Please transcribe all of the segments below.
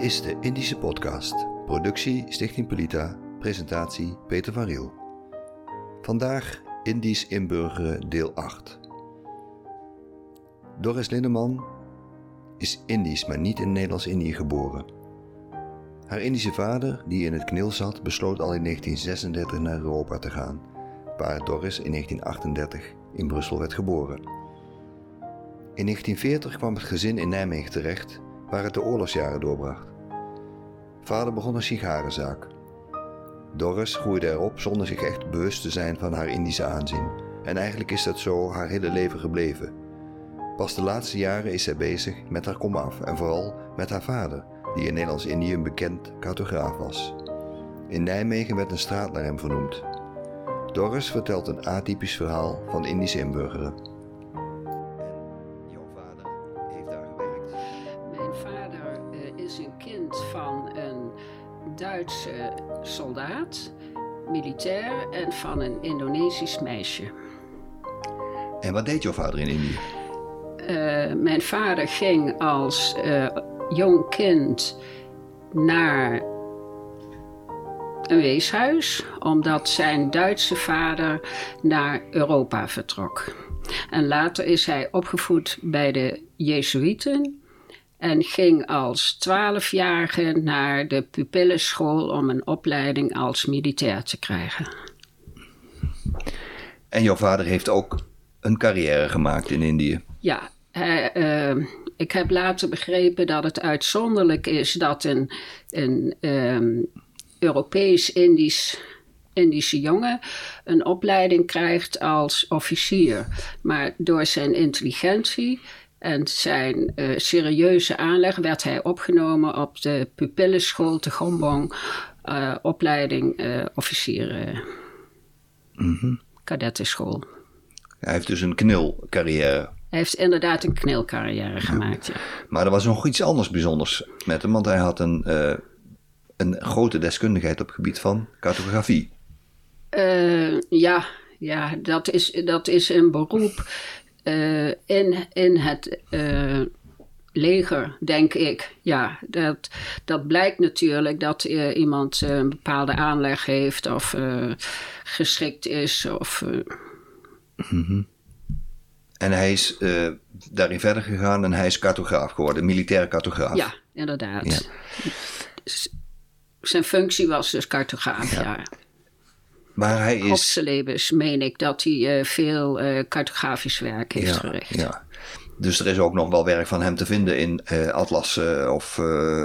Is de Indische Podcast. Productie Stichting Polita. Presentatie Peter van Riel. Vandaag Indisch inburgeren deel 8. Doris Lindeman is Indisch, maar niet in Nederlands-Indië geboren. Haar Indische vader, die in het knil zat, besloot al in 1936 naar Europa te gaan, waar Doris in 1938 in Brussel werd geboren. In 1940 kwam het gezin in Nijmegen terecht, waar het de oorlogsjaren doorbracht. Vader begon een sigarenzaak. Doris groeide erop zonder zich echt bewust te zijn van haar Indische aanzien. En eigenlijk is dat zo haar hele leven gebleven. Pas de laatste jaren is zij bezig met haar komaf en vooral met haar vader, die in Nederlands-Indië een bekend cartograaf was. In Nijmegen werd een straat naar hem vernoemd. Doris vertelt een atypisch verhaal van Indische inburgeren. Duitse soldaat, militair en van een Indonesisch meisje. En wat deed jouw vader in Indië? Eh, mijn vader ging als eh, jong kind naar een weeshuis, omdat zijn Duitse vader naar Europa vertrok. En later is hij opgevoed bij de Jezuïeten en ging als twaalfjarige naar de pupillenschool om een opleiding als militair te krijgen. En jouw vader heeft ook een carrière gemaakt in Indië. Ja, hij, eh, ik heb later begrepen dat het uitzonderlijk is dat een, een ehm, Europees-Indisch Indische jongen een opleiding krijgt als officier. Maar door zijn intelligentie en zijn eh, serieuze aanleg werd hij opgenomen op de pupillenschool te Gombong, eh, opleiding eh officieren, kadettenschool. Hij heeft dus een knilcarrière. Hij heeft inderdaad een knilcarrière gemaakt. Ja. Maar er was nog iets anders bijzonders met hem, want hij had een, een grote deskundigheid op het gebied van cartografie. Ja, ja dat, is, dat is een beroep eh, in, in het eh, leger, denk ik. Ja, dat, dat blijkt natuurlijk dat eh, iemand een bepaalde aanleg heeft of geschikt is. Of, eh, En hij is daarin verder gegaan en hij is cartograaf geworden, militair cartograaf. ja, inderdaad. Ja. Zijn functie was dus cartograaf, ja. Maar hij is... Meen ik dat hij eh, veel eh, cartografisch werk heeft ja, verricht. ja. Dus er is ook nog wel werk van hem te vinden in eh atlassen of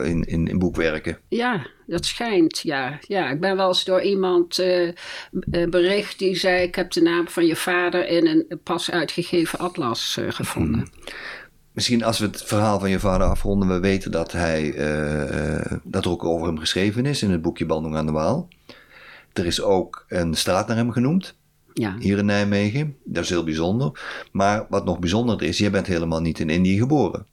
in, in, in boekwerken. Ja, dat schijnt, ja. ja. Ik ben wel eens door iemand bericht die zei... ik heb de naam van je vader in een pas uitgegeven atlas eh, gevonden. Misschien als we het verhaal van je vader afronden, we weten dat, hij, dat er ook over hem geschreven is in het boekje Bandung aan de Waal. Er is ook een straat naar hem genoemd, Ja, hier in Nijmegen. Dat is heel bijzonder. Maar wat nog bijzonder is, jij bent helemaal niet in Indië geboren.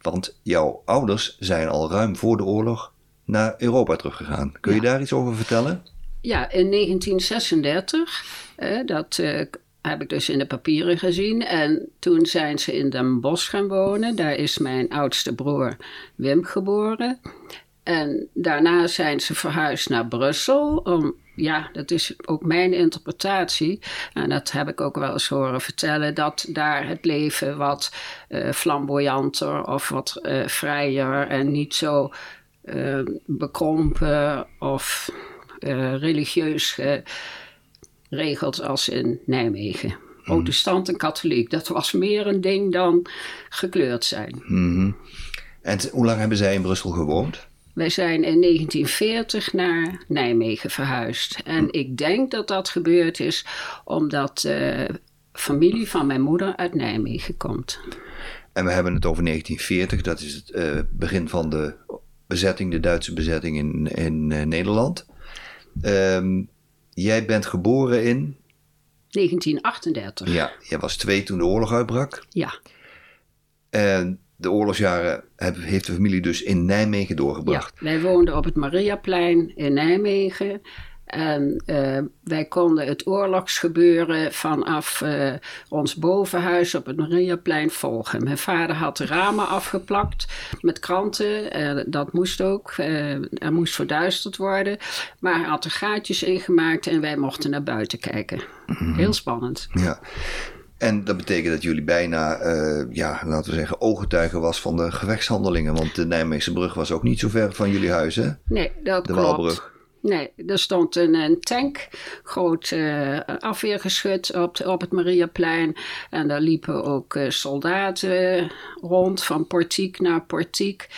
Want jouw ouders zijn al ruim voor de oorlog naar Europa teruggegaan. Kun je daar iets over vertellen? ja in 1936, eh, dat eh, heb ik dus in de papieren gezien. En toen zijn ze in Den Bosch gaan wonen. Daar is mijn oudste broer Wim geboren. En daarna zijn ze verhuisd naar Brussel. Om, ja, dat is ook mijn interpretatie. En dat heb ik ook wel eens horen vertellen. Dat daar het leven wat eh, flamboyanter of wat eh, vrijer en niet zo eh, bekrompen of religieus geregeld als in Nijmegen. Protestant en katholiek, dat was meer een ding dan gekleurd zijn. En t- hoe lang hebben zij in Brussel gewoond? Wij zijn in 1940 naar Nijmegen verhuisd. En ik denk dat dat gebeurd is omdat de familie van mijn moeder uit Nijmegen komt. En we hebben het over 1940, dat is het eh, begin van de bezetting, de Duitse bezetting in, in eh, Nederland. Ehm, jij bent geboren in, 1938. ja, jij was twee toen de oorlog uitbrak. Ja, En de oorlogsjaren heb- heeft de familie dus in Nijmegen ja. doorgebracht. wij woonden op het Mariaplein in Nijmegen. En uh, wij konden het oorlogsgebeuren vanaf uh, ons bovenhuis op het Mariaplein volgen. Mijn vader had de ramen afgeplakt met kranten. Uh, dat moest ook. er moest verduisterd worden. Maar hij had er gaatjes in gemaakt en wij mochten naar buiten kijken. Mm -hmm. Heel spannend. Ja. En dat betekent dat jullie bijna, uh, ja, laten we zeggen, ooggetuigen was van de gevechtshandelingen. Want de Nijmeegse brug was ook niet zo ver van jullie huis, hè? Nee, dat de klopt. Waalbrug. Nee, er stond een, een tank, groot uh, afweergeschut op, op het Mariaplein. En daar liepen ook uh, soldaten rond, van portiek naar portiek.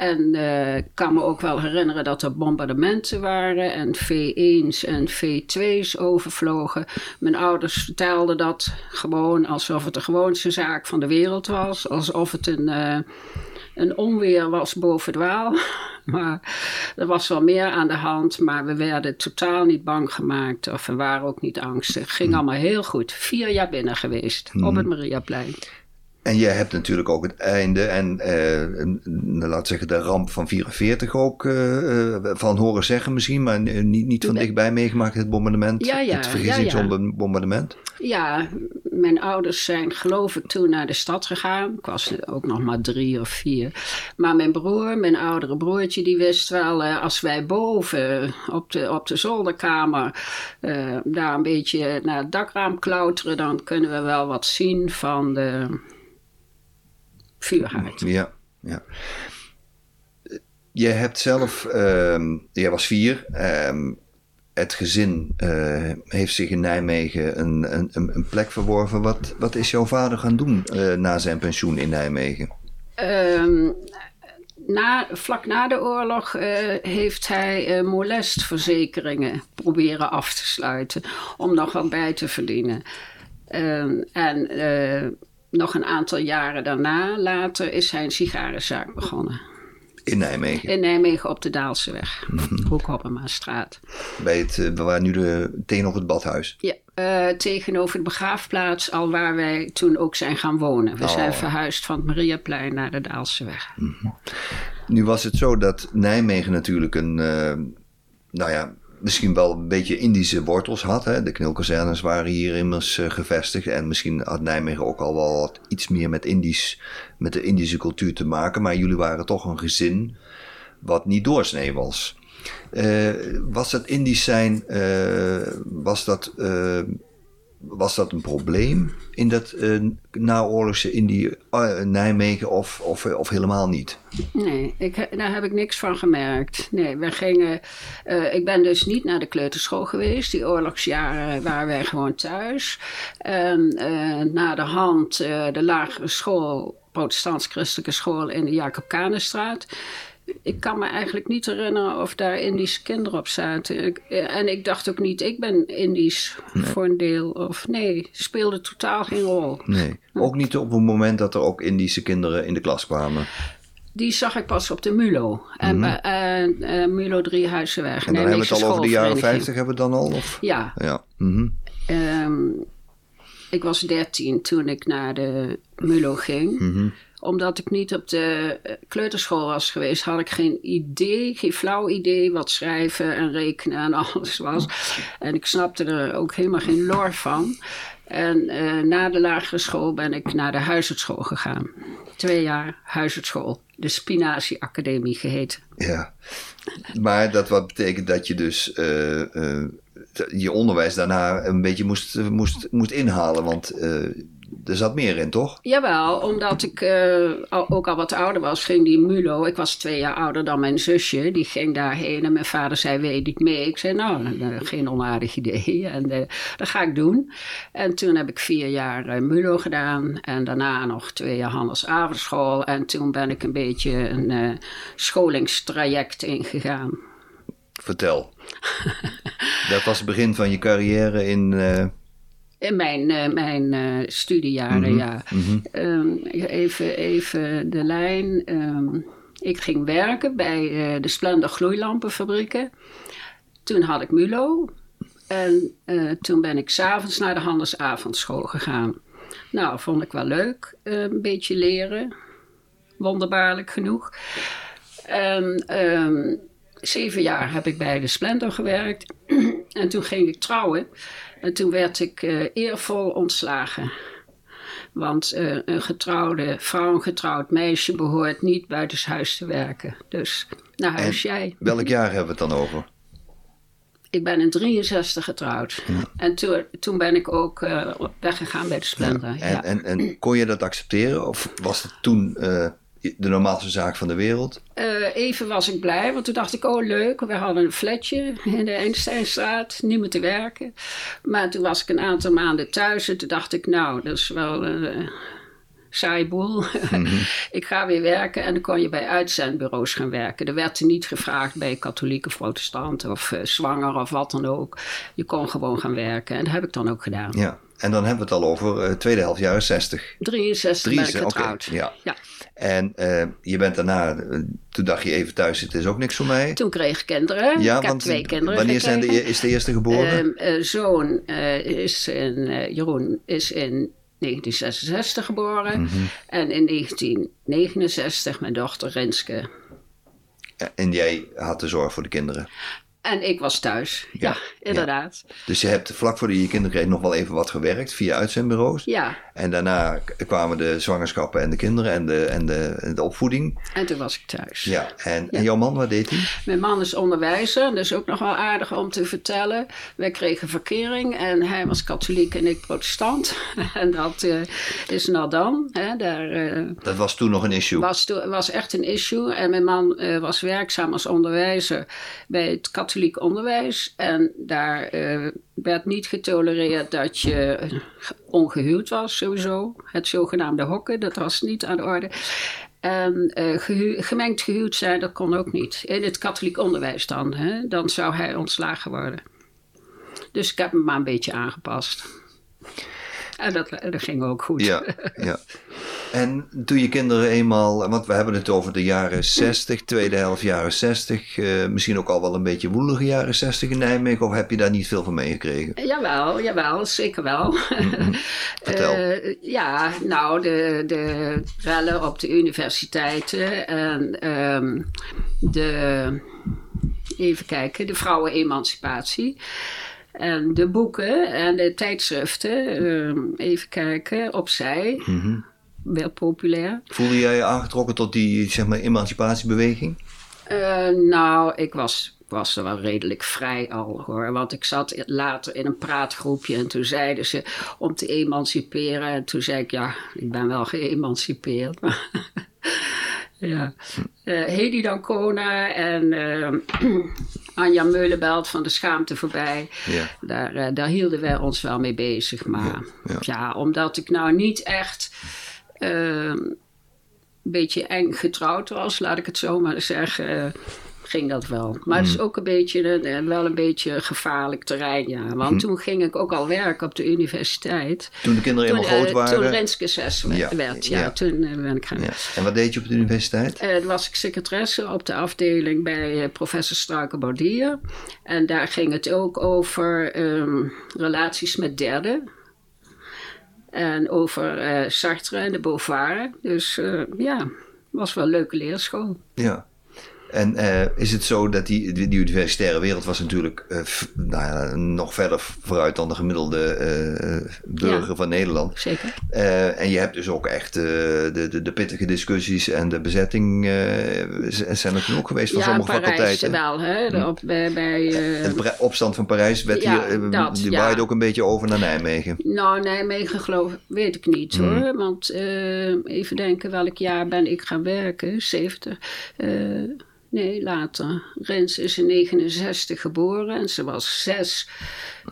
En uh, ik kan me ook wel herinneren dat er bombardementen waren en V1's en V2's overvlogen. Mijn ouders vertelden dat gewoon alsof het de gewoonste zaak van de wereld was. Alsof het een, uh, een onweer was boven het waal. Maar er was wel meer aan de hand, maar we werden totaal niet bang gemaakt. Of we waren ook niet angstig. Het ging allemaal heel goed. Vier jaar binnen geweest op het Mariaplein. En je hebt natuurlijk ook het einde en uh, laat zeggen de ramp van 44 ook uh, van horen zeggen misschien, maar niet, niet van dichtbij meegemaakt het bombardement, ja, ja, het vergissingsbombardement. Ja, ja, mijn ouders zijn geloof ik toen naar de stad gegaan. Ik was ook nog maar drie of vier. Maar mijn broer, mijn oudere broertje, die wist wel uh, als wij boven op de, op de zolderkamer daar een beetje naar het dakraam klauteren, dan kunnen we wel wat zien van de vuurhaard. Ja, ja. Je hebt zelf, uh, jij was vier. Uh, het gezin uh, heeft zich in Nijmegen een, een, een plek verworven. Wat, wat is jouw vader gaan doen uh, na zijn pensioen in Nijmegen? Um, na, vlak na de oorlog uh, heeft hij molestverzekeringen proberen af te sluiten. Om nog wat bij te verdienen. Ehm, en nog een aantal jaren daarna, later, is hij een sigarenzaak begonnen. In Nijmegen? In Nijmegen op de Daalseweg, mm-hmm. Hoekhoppemaastraat. Bij het, waar nu de, tegenover het badhuis? Ja, uh, tegenover de begraafplaats, al waar wij toen ook zijn gaan wonen. We oh. zijn verhuisd van het Mariaplein naar de Daalseweg. Mm-hmm. Nu was het zo dat Nijmegen natuurlijk een, uh, nou ja, misschien wel een beetje Indische wortels had. Hè. De knilkazernes waren hier immers uh, gevestigd. En misschien had Nijmegen ook al wel wat, iets meer met, Indisch, met de Indische cultuur te maken. Maar jullie waren toch een gezin wat niet doorsnee was. Uh, was dat Indisch zijn, was dat was dat een probleem in dat uh, naoorlogse in die uh, Nijmegen of, of, of helemaal niet? Nee, ik, daar heb ik niks van gemerkt. Nee, we gingen. Uh, ik ben dus niet naar de kleuterschool geweest. Die oorlogsjaren waren wij gewoon thuis. En na de hand de lagere school, protestants-christelijke school in de Jacob Kanenstraat ik kan me eigenlijk niet herinneren of daar Indische kinderen op zaten. Ik, en ik dacht ook niet, ik ben Indisch nee. voor een deel. Of nee, speelde totaal geen rol. Nee, ook niet op het moment dat er ook Indische kinderen in de klas kwamen. Die zag ik pas op de Mulo. En mm -hmm. uh, uh, Mulo Driehuizenweg. En dan hebben we het al over de jaren 50 hebben we dan al? Of? Ja. ja. Mm -hmm. um, ik was dertien toen ik naar de Mulo ging. Mm -hmm omdat ik niet op de kleuterschool was geweest, had ik geen idee, geen flauw idee wat schrijven en rekenen en alles was. En ik snapte er ook helemaal geen lor van. En uh, na de lagere school ben ik naar de huisartschool gegaan. Twee jaar huisartschool. De Spinazie Academie geheten. Ja, maar dat wat betekent dat je dus uh, je onderwijs daarna een beetje moest, moest, moest inhalen. Want er zat meer in, toch? Jawel, omdat ik uh, ook al wat ouder was, ging die Mulo. Ik was twee jaar ouder dan mijn zusje. Die ging daarheen en mijn vader zei, weet ik mee. Ik zei, nou, geen onaardig idee. En uh, dat ga ik doen. En toen heb ik vier jaar uh, Mulo gedaan. En daarna nog twee jaar Hannes Avondschool. En toen ben ik een beetje een scholingstraject ingegaan. Vertel. dat was het begin van je carrière in... In mijn, uh, mijn uh, studiejaren, mm -hmm. ja. Mm -hmm. um, even, even de lijn. Um, ik ging werken bij uh, de Splendor gloeilampenfabrieken. Toen had ik MULO. En toen ben ik s'avonds naar de handelsavondschool gegaan. Nou, vond ik wel leuk. een beetje leren. Wonderbaarlijk genoeg. En um, zeven jaar heb ik bij de Splendor gewerkt. En toen ging ik trouwen. En toen werd ik uh, eervol ontslagen. Want uh, een getrouwde vrouw, een getrouwd meisje behoort niet buitenshuis te werken. Dus naar huis En jij. Welk jaar hebben we het dan over? Ik ben in 63 getrouwd. En toen, toen ben ik ook uh, weggegaan bij de Splendor. Ja. En, en, en kon je dat accepteren? Of was het toen uh, de normaalste zaak van de wereld? Uh, even was ik blij, want toen dacht ik, oh leuk, we hadden een flatje in de Einsteinstraat, niet meer te werken. Maar toen was ik een aantal maanden thuis en toen dacht ik, nou, dat is wel een saai boel. Mm -hmm. ik ga weer werken en dan kon je bij uitzendbureaus gaan werken. Er werd er niet gevraagd bij katholieke protestanten of uh, zwanger of wat dan ook. Je kon gewoon gaan werken en dat heb ik dan ook gedaan. Ja, en dan hebben we het al over tweede helft jaren 60. 63, 63 ben ik getrouwd. Okay, ja. ja. En uh, je bent daarna, toen dacht je even thuis, het is ook niks voor mij. Toen kreeg ik kinderen. Ja, ik want twee kinderen wanneer zijn de, gekregen. is de eerste geboren? Uh, zoon is in, Jeroen is in 1966 geboren. Mm -hmm. En in 1969 mijn dochter Renske. En jij had de zorg voor de kinderen? En ik was thuis, ja, ja inderdaad. Ja. Dus je hebt vlak voordat je je kinderen kreeg nog wel even wat gewerkt via uitzendbureaus. Ja. En daarna kwamen de zwangerschappen en de kinderen en de, en de, en de opvoeding. En toen was ik thuis. Ja, en, ja. en jouw man, wat deed hij? Mijn man is onderwijzer, dus ook nog wel aardig om te vertellen. Wij kregen verkering en hij was katholiek en ik protestant. en dat uh, is nou dan. Hè, daar, uh, dat was toen nog een issue? Was, was echt een issue. En mijn man uh, was werkzaam als onderwijzer bij het katholiek onderwijs. En daar uh, werd niet getolereerd dat je ongehuwd was, sowieso. Het zogenaamde hokken, dat was niet aan de orde. En uh, gehu gemengd gehuwd zijn, dat kon ook niet. In het katholiek onderwijs dan. Hè? Dan zou hij ontslagen worden. Dus ik heb hem maar een beetje aangepast. En dat, dat ging ook goed. Ja, ja. En toen je kinderen eenmaal, want we hebben het over de jaren 60, tweede helft jaren 60, uh, misschien ook al wel een beetje woelige jaren 60 in Nijmegen, of heb je daar niet veel van meegekregen? Jawel, jawel, zeker wel. Mm -hmm. Vertel. Uh, ja, nou, de, de rellen op de universiteiten en um, de, even kijken, de vrouwenemancipatie. En de boeken en de tijdschriften, um, even kijken, opzij. Mm -hmm werd populair. Voelde jij je aangetrokken tot die zeg maar, emancipatiebeweging? Uh, nou, ik was, was er wel redelijk vrij al hoor. Want ik zat later in een praatgroepje en toen zeiden ze om te emanciperen. En toen zei ik, ja, ik ben wel geëmancipeerd. Maar ja. Uh, Hedy Dancona en uh, Anja Meulenbelt van de Schaamte voorbij. Ja. Daar, daar hielden wij ons wel mee bezig. Maar Ja, ja, ja. omdat ik nou niet echt een beetje eng getrouwd was, laat ik het zo maar zeggen, ging dat wel. Maar het is ook een beetje, een, wel een beetje gevaarlijk terrein, ja. Want Hm. toen ging ik ook al werken op de universiteit. Toen de kinderen helemaal groot eh, waren. toen Renske 6 Ja, werd, ja. ja. Toen eh, ben ik gaan... ja. En wat deed je op de universiteit? Eh, toen was ik secretaresse op de afdeling bij eh, professor Struiker-Baudier. En daar ging het ook over ehm, relaties met derden. En over eh, Sartre en de Beauvoir. Dus eh, ja, was wel een leuke leerschool. Ja. En eh, is het zo dat die, die, die universitaire wereld was natuurlijk eh, f- nou ja, nog verder vooruit dan de gemiddelde eh, burger Ja. van Nederland. Zeker. En je hebt dus ook echt de, de, de pittige discussies en de bezetting zijn er toen ook geweest van ja, sommige Parijs faculteiten. wel. Hè? De Op, bij, bij, Het opstand van Parijs werd Ja, hier, dat, die ja. waaide ook een beetje over naar Nijmegen. Nou, Nijmegen geloof weet ik niet Hmm. hoor. Want even denken, welk jaar ben ik gaan werken? 70. Nee, later. Rens is in 69 geboren en ze was zes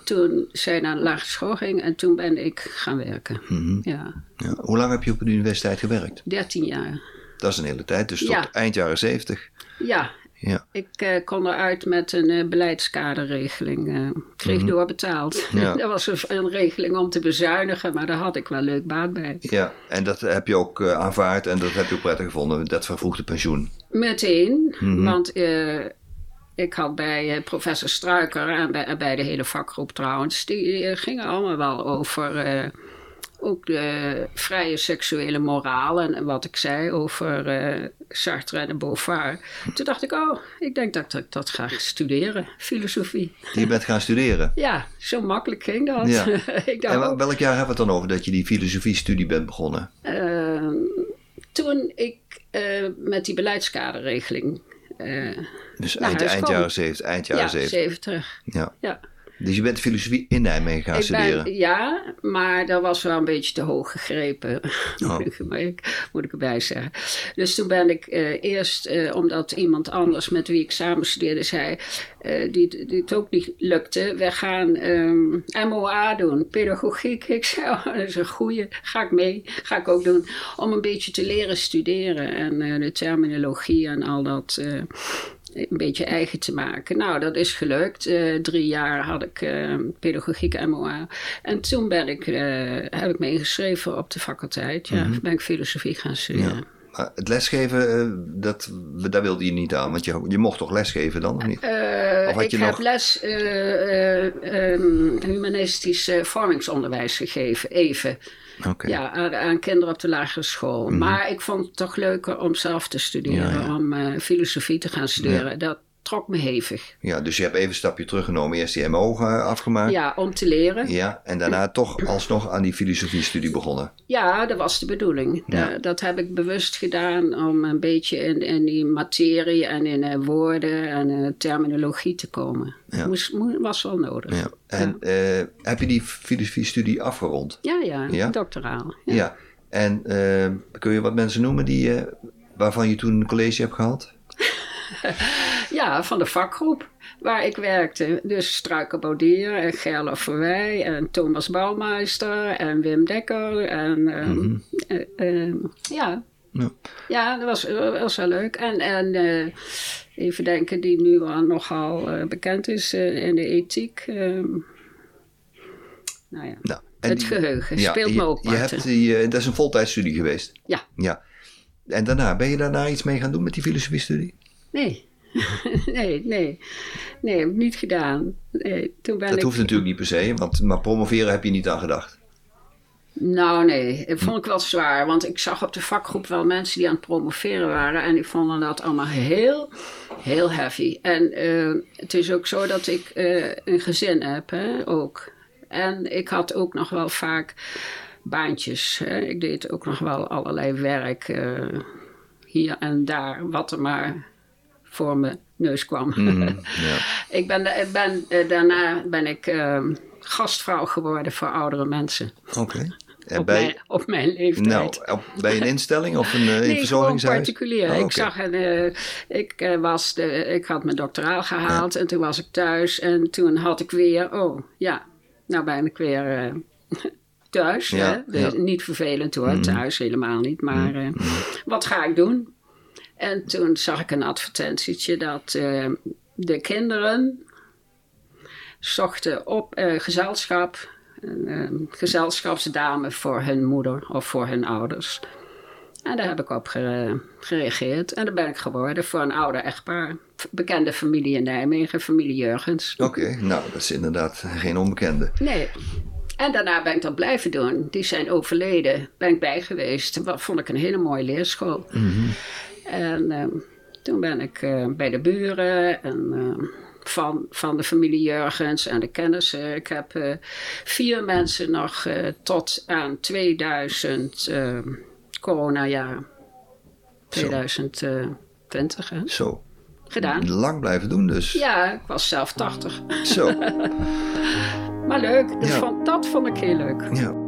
toen zij naar school ging. En toen ben ik gaan werken. Mhm. Ja, Ja. Hoe lang heb je op de universiteit gewerkt? 13 jaar. Dat is een hele tijd, dus tot Ja. eind jaren zeventig. Ja, Ja. ik eh, kon eruit met een eh, beleidskaderregeling. eh kreeg doorbetaald. Mhm. Ja. dat was een, een regeling om te bezuinigen, maar daar had ik wel leuk baat bij. ja, en dat heb je ook aanvaard en dat heb je ook prettig gevonden, dat vervroegde pensioen. Meteen, Mhm. want eh, ik had bij eh, professor Struiker en bij, de hele vakgroep trouwens, die eh, gingen allemaal wel over, ook de vrije seksuele moraal en wat ik zei over eh, Sartre en Beauvoir. Toen dacht ik, oh, ik denk dat ik dat ga studeren, filosofie. Je bent gaan studeren? Ja, zo makkelijk ging dat. Ja. ik dacht, En welk jaar hebben we het dan over dat je die filosofie-studie bent begonnen? Ehm, toen ik eh, met die beleidskaderregeling. eh, Dus eind, jaren 70, eind jaren ja, 70. 70. Ja. Ja. Dus je bent filosofie in Nijmegen gaan Ik studeren? ben, ja, maar dat was wel een beetje te hoog gegrepen, Oh. moet, ik, erbij zeggen. Dus toen ben ik eh, eerst, eh, omdat iemand anders met wie ik samen studeerde zei, eh, die, die het ook niet lukte, we gaan ehm, MOA doen, pedagogiek. Ik zei, oh, dat is een goeie, ga ik mee, ga ik ook doen, om een beetje te leren studeren en de terminologie en al dat... een beetje eigen te maken. Nou, dat is gelukt. Eh, drie jaar had ik eh, pedagogiek MOA. En toen ben ik, eh, heb ik me ingeschreven op de faculteit. Ja, ben ik filosofie gaan studeren. Maar het lesgeven, eh, dat, daar wilde je niet aan. Want je, je mocht toch lesgeven dan, of niet? Eh, Of had ik je heb nog- les eh, eh, ehm, humanistisch eh, vormingsonderwijs gegeven, even. Ja, aan, aan kinderen op de lagere school. Maar ik vond het toch leuker om zelf te studeren, Mhm. Ja, ja. om eh, filosofie te gaan studeren. Dat trok me hevig. Ja, dus je hebt even een stapje teruggenomen. Eerst die MO ge- afgemaakt. Ja, om te leren. Ja, en daarna toch alsnog aan die filosofie-studie begonnen. Ja, dat was de bedoeling. Ja. Da- dat heb ik bewust gedaan om een beetje in, in die materie en in eh, woorden en eh, terminologie te komen. Ja. Moest, moe- was wel nodig. Ja. En eh, heb je die filosofie-studie afgerond? Ja, ja, Ja? doctoraal. Ja. En kun je wat mensen noemen die, waarvan je toen een college hebt gehad? Ja, van de vakgroep waar ik werkte. Dus Struiker Baudier en Gerlo Verwij en Thomas Bouwmeister en Wim Dekker. En ehm, eh, eh, ja. Mhm. Ja. ja, dat was, dat was wel leuk. En, en eh, even denken, die nu al nogal eh, bekend is in de ethiek. ehm, nou ja, Nou, het die- geheugen ja, speelt me ook je hebt die, Dat is een voltijdstudie geweest. Ja, Ja. En daarna, ben je daarna iets mee gaan doen met die filosofie-studie? nee. nee, nee. Nee, heb ik niet gedaan. Nee, toen ben Dat ik... hoeft natuurlijk niet per se, want, maar promoveren heb je niet aan gedacht. Nou, nee, dat vond ik wel zwaar. Want ik zag op de vakgroep wel mensen die aan het promoveren waren. En die vonden dat allemaal heel, heel heavy. En eh, het is ook zo dat ik eh, een gezin heb, hè, ook. En ik had ook nog wel vaak baantjes. Hè. Ik deed ook nog wel allerlei werk eh, hier en daar, wat er maar voor mijn neus kwam. Mhm, ja. ik ben, ben, eh, daarna ben ik eh, gastvrouw geworden voor oudere mensen. Oké. En Op, bij, mijn, op mijn leeftijd. nou, op, bij een instelling of een, eh, een nee, gewoon verzorgingshuis? particulier. Oh, Ik zag een, eh, ik, was de, ik had mijn doctoraal gehaald en toen was ik thuis en toen had ik weer, oh ja, nou ben ik weer thuis. Ja, hè? Dus ja. Mhm. Niet vervelend hoor, thuis helemaal niet, maar eh, wat ga ik doen? En toen zag ik een advertentietje dat eh, de kinderen zochten op eh, gezelschap, een eh, gezelschapsdame voor hun moeder of voor hun ouders. En daar heb ik op gere- gereageerd. En dat ben ik geworden voor een ouder echtpaar. Bekende familie in Nijmegen, familie Jurgens. Oké, nou, dat is inderdaad geen onbekende. Nee. En daarna ben ik dat blijven doen. Die zijn overleden. Ben ik bij geweest. Dat vond ik een hele mooie leerschool. En ehm, toen ben ik eh, bij de buren en ehm, van, van de familie Jurgens en de kennissen. Ik heb eh, vier mensen nog eh, tot aan 2000 ehm coronajaar 2020 hè, Zo, gedaan. lang blijven doen dus. Ja, ik was zelf 80. Zo, Maar leuk, dat, Ja. vond, dat vond ik heel leuk. ja.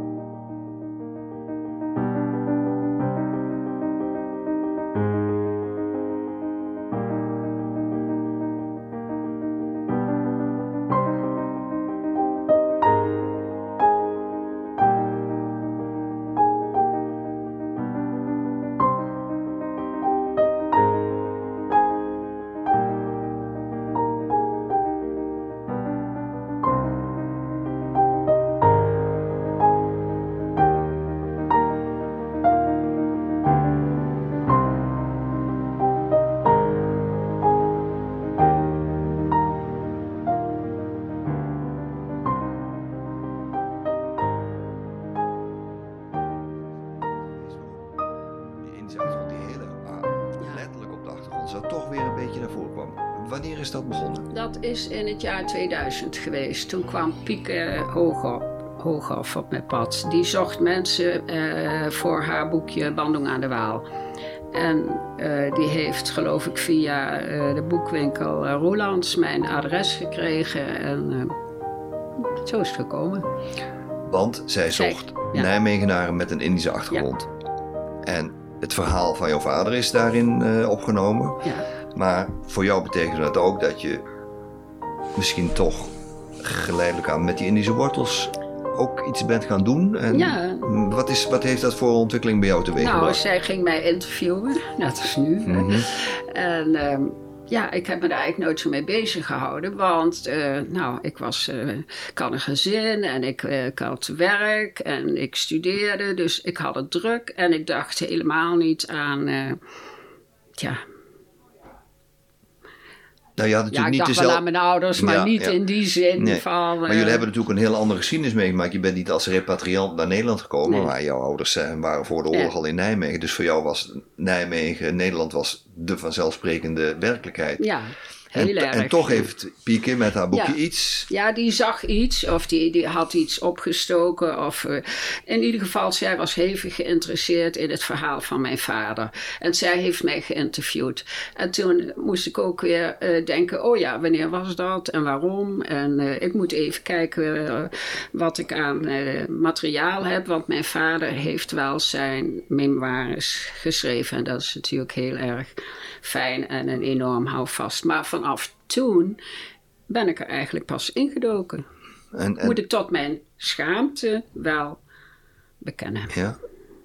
Is dat begonnen? Dat is in het jaar 2000 geweest. Toen kwam Pieke Hooghoff, Hooghoff op mijn pad. Die zocht mensen eh, voor haar boekje Bandung aan de Waal. En eh, die heeft, geloof ik, via eh, de boekwinkel uh, Roelands mijn adres gekregen. En zo is het gekomen. Want zij zocht ja. Nijmegenaren met een Indische achtergrond. En het verhaal van jouw vader is daarin opgenomen. Ja. Maar voor jou betekent dat ook dat je misschien toch geleidelijk aan met die Indische wortels ook iets bent gaan doen. En ja. wat, is, wat heeft dat voor ontwikkeling bij jou teweeg Nou, zij ging mij interviewen, net als nu. Mhm. En ehm, ja, ik heb me daar eigenlijk nooit zo mee bezig gehouden. Want, uh, nou, ik was, uh, ik had een gezin en ik, uh, ik, had werk en ik studeerde. Dus ik had het druk en ik dacht helemaal niet aan, ja, nou, je had natuurlijk ja, ik niet dacht dezelfde... wel aan mijn ouders, maar Ja, niet ja. in die zin Nee. van... Maar jullie eh, hebben natuurlijk een heel andere geschiedenis meegemaakt. Je bent niet als repatriant naar Nederland gekomen, Nee. maar jouw ouders eh, waren voor de oorlog al in Nijmegen. Dus voor jou was Nijmegen, Nederland was de vanzelfsprekende werkelijkheid. Ja, heel en, erg. en toch heeft Pieke met haar boekje Ja. iets. Ja, die zag iets of die, die had iets opgestoken. Of, eh, in ieder geval, zij was hevig geïnteresseerd in het verhaal van mijn vader. En zij heeft mij geïnterviewd. En toen moest ik ook weer eh, denken, oh ja, wanneer was dat en waarom? En eh, ik moet even kijken wat ik aan materiaal heb. Want mijn vader heeft wel zijn memoires geschreven. En dat is natuurlijk heel erg fijn en een enorm houvast. Maar vanaf toen ben ik er eigenlijk pas ingedoken. En, en, Moet ik tot mijn schaamte wel bekennen. ja.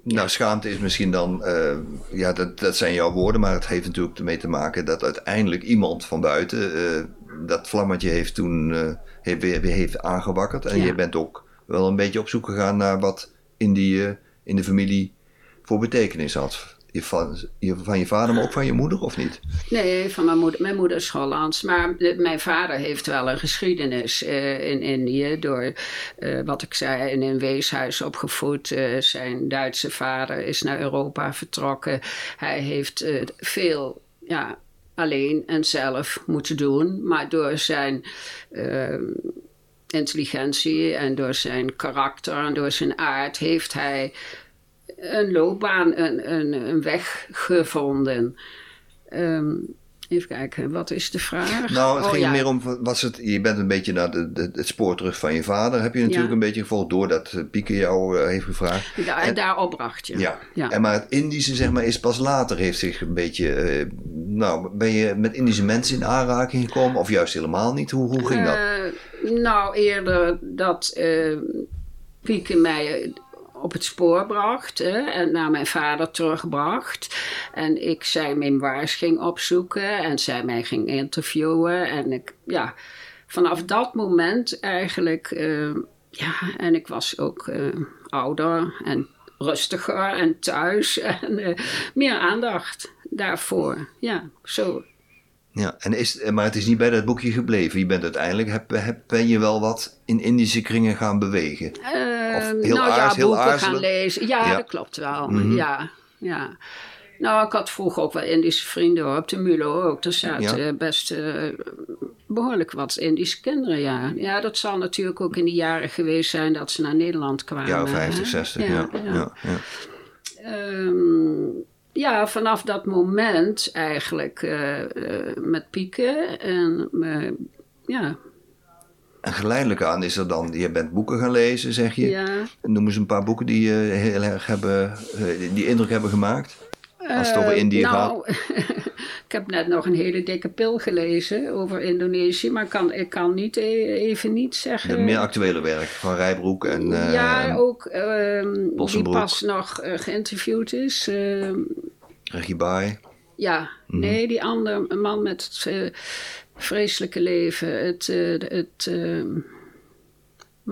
Nou, schaamte is misschien dan, eh, ja, dat, dat zijn jouw woorden, maar het heeft natuurlijk ermee te maken dat uiteindelijk iemand van buiten eh, dat vlammetje heeft toen eh, heeft, weer, weer heeft aangewakkerd. En Ja. je bent ook wel een beetje op zoek gegaan naar wat in, die, in de familie voor betekenis had. Je, van, je, vader, maar ook van je moeder, of niet? Nee, van mijn moeder. Mijn moeder is Hollands. Maar mijn vader heeft wel een geschiedenis eh, in Indië. Door eh, wat ik zei, in een weeshuis opgevoed. Eh, zijn Duitse vader is naar Europa vertrokken. Hij heeft veel ja, alleen en zelf moeten doen. Maar door zijn. intelligentie en door zijn karakter en door zijn aard heeft hij een loopbaan, een, een, een weg gevonden. Ehm, even kijken, wat is de vraag? Nou, het Oh, ging ja. er meer om, was het, je bent een beetje naar de, de- het spoor terug van je vader, heb je natuurlijk Ja. een beetje gevolgd doordat eh, Pieke jou eh, heeft gevraagd. Ja, en bracht je. Ja. Ja. En maar het Indische, zeg maar, is pas later heeft zich een beetje. eh, nou, ben je met Indische mensen in aanraking gekomen? Of juist helemaal niet? Hoe, hoe ging dat? Nou, eerder dat eh Pieke mij op het spoor bracht hè, en naar mijn vader terugbracht. En ik zijn memoirs ging opzoeken en zij mij ging interviewen. En ik, ja, vanaf dat moment eigenlijk, eh, ja, en ik was ook eh, ouder en rustiger en thuis en eh, meer aandacht daarvoor. Ja, zo. Ja, en is, eh, maar het is niet bij dat boekje gebleven. Je bent uiteindelijk, heb, heb, ben je wel wat in Indische kringen gaan bewegen. Eh, Of heel nou ja, heel boeken gaan lezen. Ja, Ja. dat klopt wel. Mhm. Ja, ja. Nou, ik had vroeger ook wel Indische vrienden hoor. Op de Mulo ook. Er zaten Ja. eh, best eh, behoorlijk wat Indische kinderen, ja. Ja, dat zal natuurlijk ook in die jaren geweest zijn dat ze naar Nederland kwamen. Ja, 50, hè? 60. Ja, ja. ja. ja, Ehm, ja, vanaf dat moment eigenlijk eh, eh, met pieken. En eh, ja, En geleidelijk aan is er dan, je bent boeken gaan lezen, zeg je. ja. Noem eens een paar boeken die je heel erg hebben, die indruk hebben gemaakt. Als het over Indië nou, ik heb net nog een hele dikke pil gelezen over Indonesië, maar ik kan, ik kan niet e- even niet zeggen. Het meer actuele werk van Rijbroek en ja, ook ehm, die pas nog geïnterviewd is. ehm, Regie Baai. ja, Mhm. nee, die andere een man met het eh, vreselijke leven. Het, eh, het ehm,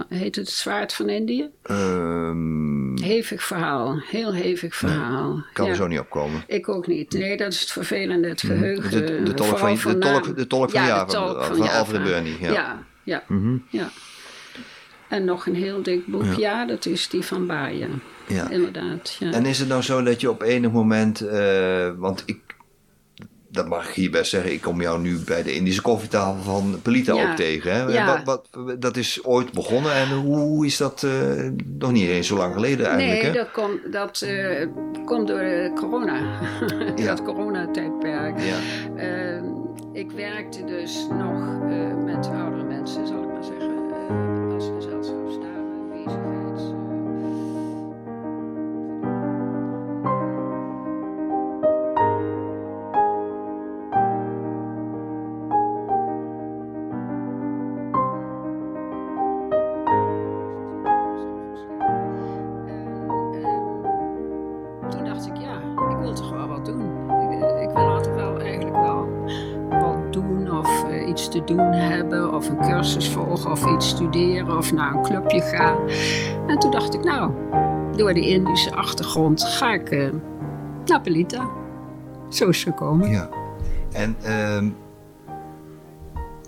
heet het Zwaard van Indië? Ehm, Hevig verhaal, heel hevig verhaal. kan ja. er zo niet opkomen. Ik ook niet. Nee, dat is het vervelende, het geheugen. De, de, tolk vooral van, de, tolk, de tolk van ja, Java, de tolk van, van, Alfred Java. Burney. Ja. Ja, ja, Mhm. ja. En nog een heel dik boek, Ja. ja, dat is die van Baaien. Ja. Inderdaad, ja. En is het nou zo dat je op enig moment, eh, want ik, dat mag ik hier best zeggen. Ik kom jou nu bij de Indische koffietafel van Pelita Ja. ook tegen. Hè? Ja. Wat, wat, dat is ooit begonnen en hoe is dat eh, nog niet eens zo lang geleden eigenlijk? nee, hè? dat, komt dat eh, komt door corona. Ja. dat coronatijdperk. Ja. Ehm, ik werkte dus nog met oudere mensen, zal ik maar zeggen, als of een cursus volgen of iets studeren of naar een clubje gaan. En toen dacht ik, nou, door die Indische achtergrond ga ik eh, naar Pelita. Zo is het gekomen. Ja. En ehm,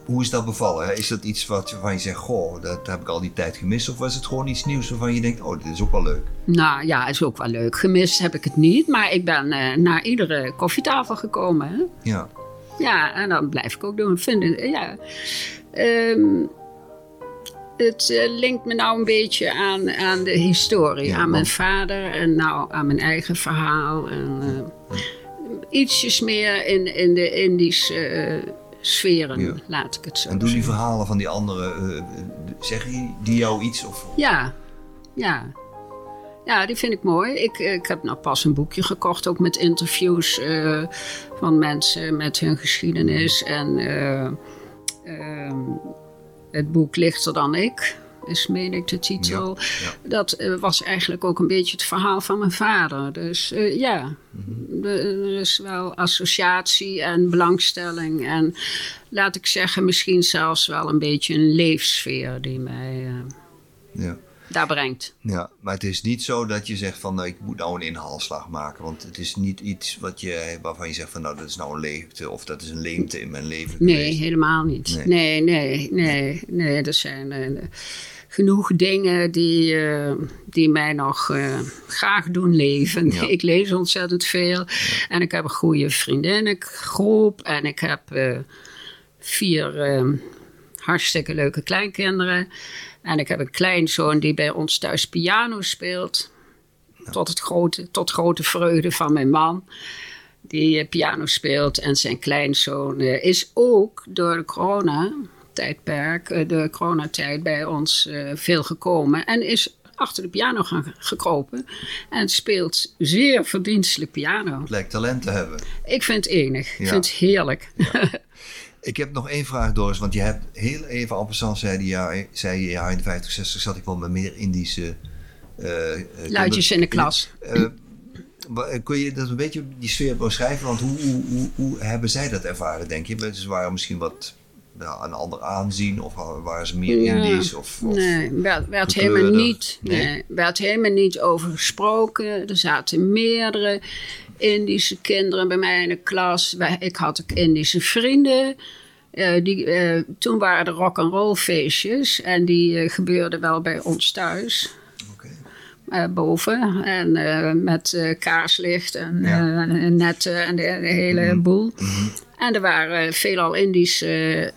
hoe is dat bevallen? Is dat iets wat, waarvan je zegt, goh, dat heb ik al die tijd gemist? Of was het gewoon iets nieuws waarvan je denkt, oh, dit is ook wel leuk? Nou ja, is ook wel leuk. Gemist heb ik het niet, maar ik ben eh, naar iedere koffietafel gekomen. Hè? Ja. Ja, en dat blijf ik ook doen. Vind ik, ja. Ehm, het eh, linkt me nou een beetje aan, aan de historie. Ja, aan mijn vader en nou aan mijn eigen verhaal. En, eh, ietsjes meer in, in de Indische eh, sferen, Ja. laat ik het zo En doen die verhalen van die anderen, zeggen die- jou iets? Of, Ja, ja. Ja, die vind ik mooi. Ik, ik heb nou pas een boekje gekocht, ook met interviews van mensen met hun geschiedenis. En eh, ehm, het boek Lichter dan ik, is meen ik de titel. ja. Dat eh, was eigenlijk ook een beetje het verhaal van mijn vader. Dus eh, ja, de- er is wel associatie en belangstelling. En laat ik zeggen, misschien zelfs wel een beetje een leefsfeer die mij eh, ja. Daar brengt. Ja, maar het is niet zo dat je zegt van nou, ik moet nou een inhaalslag maken. Want het is niet iets wat je, waarvan je zegt van nou dat is nou een leegte of dat is een leemte in mijn leven Nee, geweest. helemaal niet. Nee. Nee, nee, nee, nee. Er zijn eh, genoeg dingen die, eh, die mij nog eh, graag doen leven. Ja. Ik lees ontzettend veel. En ik heb een goede vriendinnengroep. En ik heb vier hartstikke leuke kleinkinderen. En ik heb een kleinzoon die bij ons thuis piano speelt. Tot, het grote, tot grote vreugde van mijn man die eh, piano speelt. En zijn kleinzoon eh, is ook door de corona-tijdperk, eh, de coronatijd bij ons veel gekomen. En is achter de piano gaan gekropen. En speelt zeer verdienstelijk piano. Het lijkt talent te hebben. Ik vind het enig. Ik Ja. vind het heerlijk. Ik heb nog één vraag, Doris. Want je hebt heel even en passant zei, die ja, zei je ja, in de 50, 60 zat ik wel met meer Indische... eh, eh, Luidjes in de klas. Eh, kun je dat een beetje die sfeer beschrijven? Want hoe, hoe, hoe, hoe hebben zij dat ervaren, denk je? Ze waren misschien wat ja, een ander aanzien of waren ze meer Ja. Indisch? Of, of- Nee, werd, werd helemaal niet. Nee? Nee? werd helemaal niet over gesproken. Er zaten meerdere Indische kinderen bij mij in de klas. Wij- Ik had ook Indische vrienden. Eh, die, eh, toen waren er rock and roll feestjes en die eh, gebeurden wel bij ons thuis. Boven en met kaarslicht en Ja. Mhm. netten en de, de hele boel. En er waren veelal Indische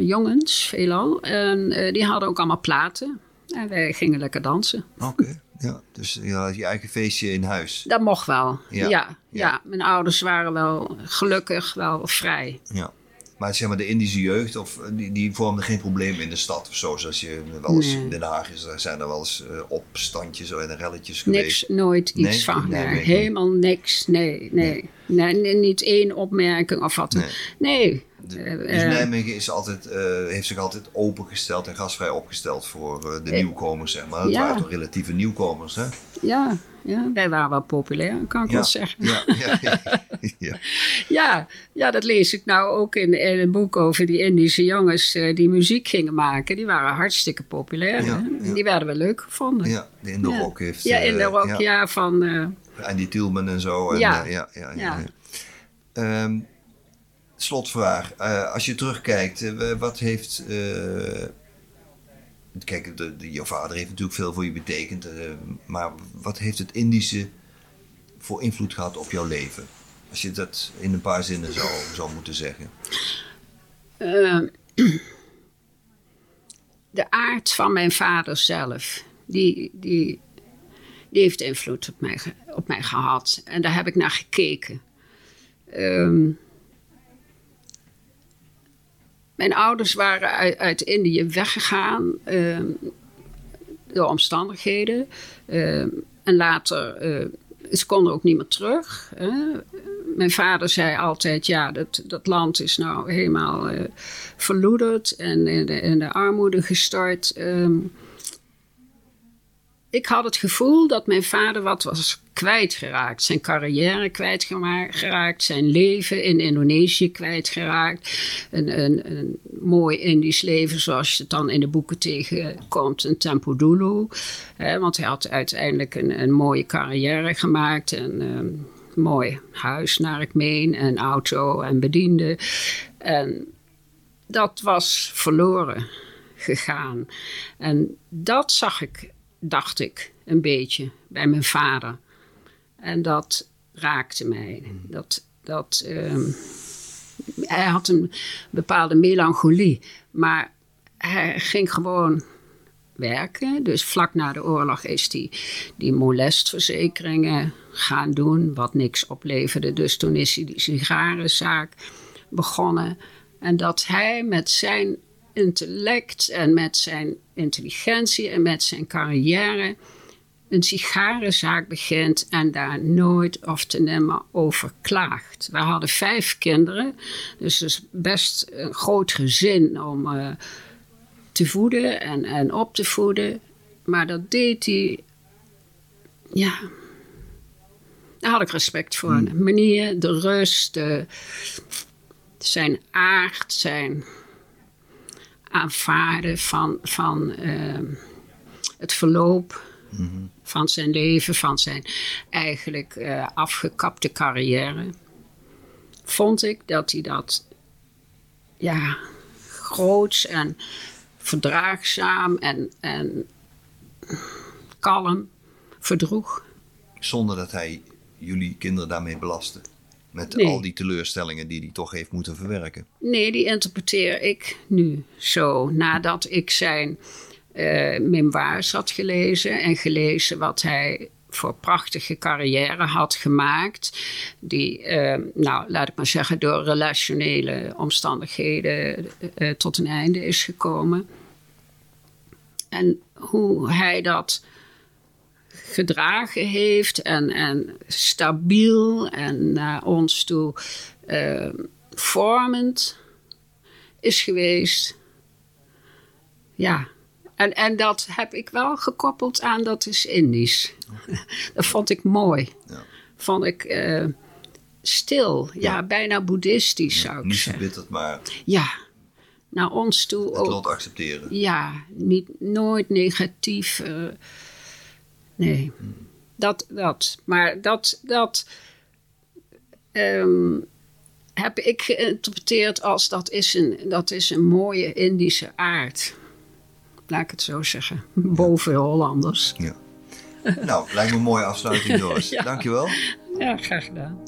jongens, veelal. En die hadden ook allemaal platen. En wij gingen lekker dansen. Oké, ja. Dus je had je eigen feestje in huis. Dat mocht wel. Ja. Ja. Ja. Ja, mijn ouders waren wel gelukkig wel vrij. Ja. Maar zeg maar, de Indische jeugd, of, eh, die, die vormde geen probleem in de stad of zo. Zoals je wel eens Nee. in Den Haag is, daar zijn er wel eens eh, opstandjes en relletjes geweest. Niks, nooit iets Nee? van. Nee, helemaal niks. Nee, nee. nee. niet één opmerking of wat. Nee. De- Eh, dus eh, Nijmegen is altijd, eh, heeft zich altijd opengesteld en gastvrij opgesteld voor de nieuwkomers, zeg maar. Het ja. waren toch relatieve nieuwkomers, hè? Ja, ja, wij waren wel populair, kan ik Ja, wel zeggen. ja, ja, ja, ja. Ja, dat lees ik nou ook in, in een boek over die Indische jongens die muziek gingen maken. Die waren hartstikke populair. Die werden wel leuk gevonden. Ja, de in de rock heeft... Ja, in de rock, ja. van... En die Tielman en zo. En, Ja. ja, ja, ja, Ja. Slotvraag. Eh, als je terugkijkt, eh, wat heeft... eh, kijk, de, vader heeft natuurlijk veel voor je betekend. maar wat heeft het Indische voor invloed gehad op jouw leven? Als je dat in een paar zinnen zou, zou moeten zeggen. Uh, de aard van mijn vader zelf, die, die, die heeft invloed op mij, op mij gehad. En daar heb ik naar gekeken. Um, mijn ouders waren uit, Indië weggegaan uh, door omstandigheden. Uh, en later, uh, ze konden ook niet meer terug. Mijn vader zei altijd, ja, dat, dat land is nou helemaal eh, verloederd en in de, armoede gestart. Um, ik had het gevoel dat mijn vader wat was kwijtgeraakt. Zijn carrière kwijtgeraakt, zijn leven in Indonesië kwijtgeraakt. Een, een, een mooi Indisch leven zoals je het dan in de boeken tegenkomt, een Tempo Dulu. want hij had uiteindelijk een, een mooie carrière gemaakt. Een um, mooi huis naar ik meen, en auto en bediende. En dat was verloren gegaan. En dat zag ik dacht ik, een beetje bij mijn vader. En dat raakte mij. Dat, dat, ehm, hij had een bepaalde melancholie, maar hij ging gewoon werken. Dus vlak na de oorlog is hij die molestverzekeringen gaan doen, wat niks opleverde. Dus toen is hij die sigarenzaak begonnen. En dat hij met zijn intellect en met zijn intelligentie en met zijn carrière een sigarenzaak begint en daar nooit of te nimmer over klaagt. We hadden vijf kinderen, dus het is best een groot gezin om uh, te voeden en, en op te voeden. Maar dat deed hij, ja, daar had ik respect voor. De hmm. manier, de rust, de, zijn aard, zijn aanvaarden van, van uh, het verloop mhm. van zijn leven, van zijn eigenlijk uh, afgekapte carrière, vond ik dat hij dat ja, groots en verdraagzaam en, en kalm verdroeg. Zonder dat hij jullie kinderen daarmee belastte? Met al die teleurstellingen die hij toch heeft moeten verwerken. Nee, die interpreteer ik nu zo. Nadat ik zijn uh, memoirs had gelezen en gelezen wat hij voor prachtige carrière had gemaakt. Die, uh, nou, laat ik maar zeggen, door relationele omstandigheden uh, tot een einde is gekomen. En hoe hij dat gedragen heeft en, en stabiel en naar ons toe uh, vormend is geweest. Ja, en, en dat heb ik wel gekoppeld aan dat is Indisch. dat vond ik mooi. Ja. Vond ik uh, stil, ja. ja, bijna boeddhistisch zou ik niet zeggen. Niet verbitterd, maar... Ja, naar ons toe het ook. lot accepteren. Ja, niet, nooit negatief... Uh, Nee, dat, dat. Maar dat, dat um, heb ik geïnterpreteerd als dat is, een, dat is een mooie Indische aard. Laat ik het zo zeggen. Boven Hollanders. Ja. nou, lijkt me een mooie afsluiting, Doris. ja. Dankjewel. Ja, graag gedaan.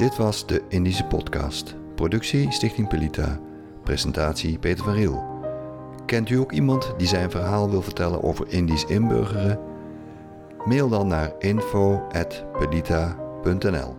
Dit was de Indische Podcast. Productie Stichting Pelita. Presentatie Peter van Riel. Kent u ook iemand die zijn verhaal wil vertellen over Indisch inburgeren? Mail dan naar info.pelita.nl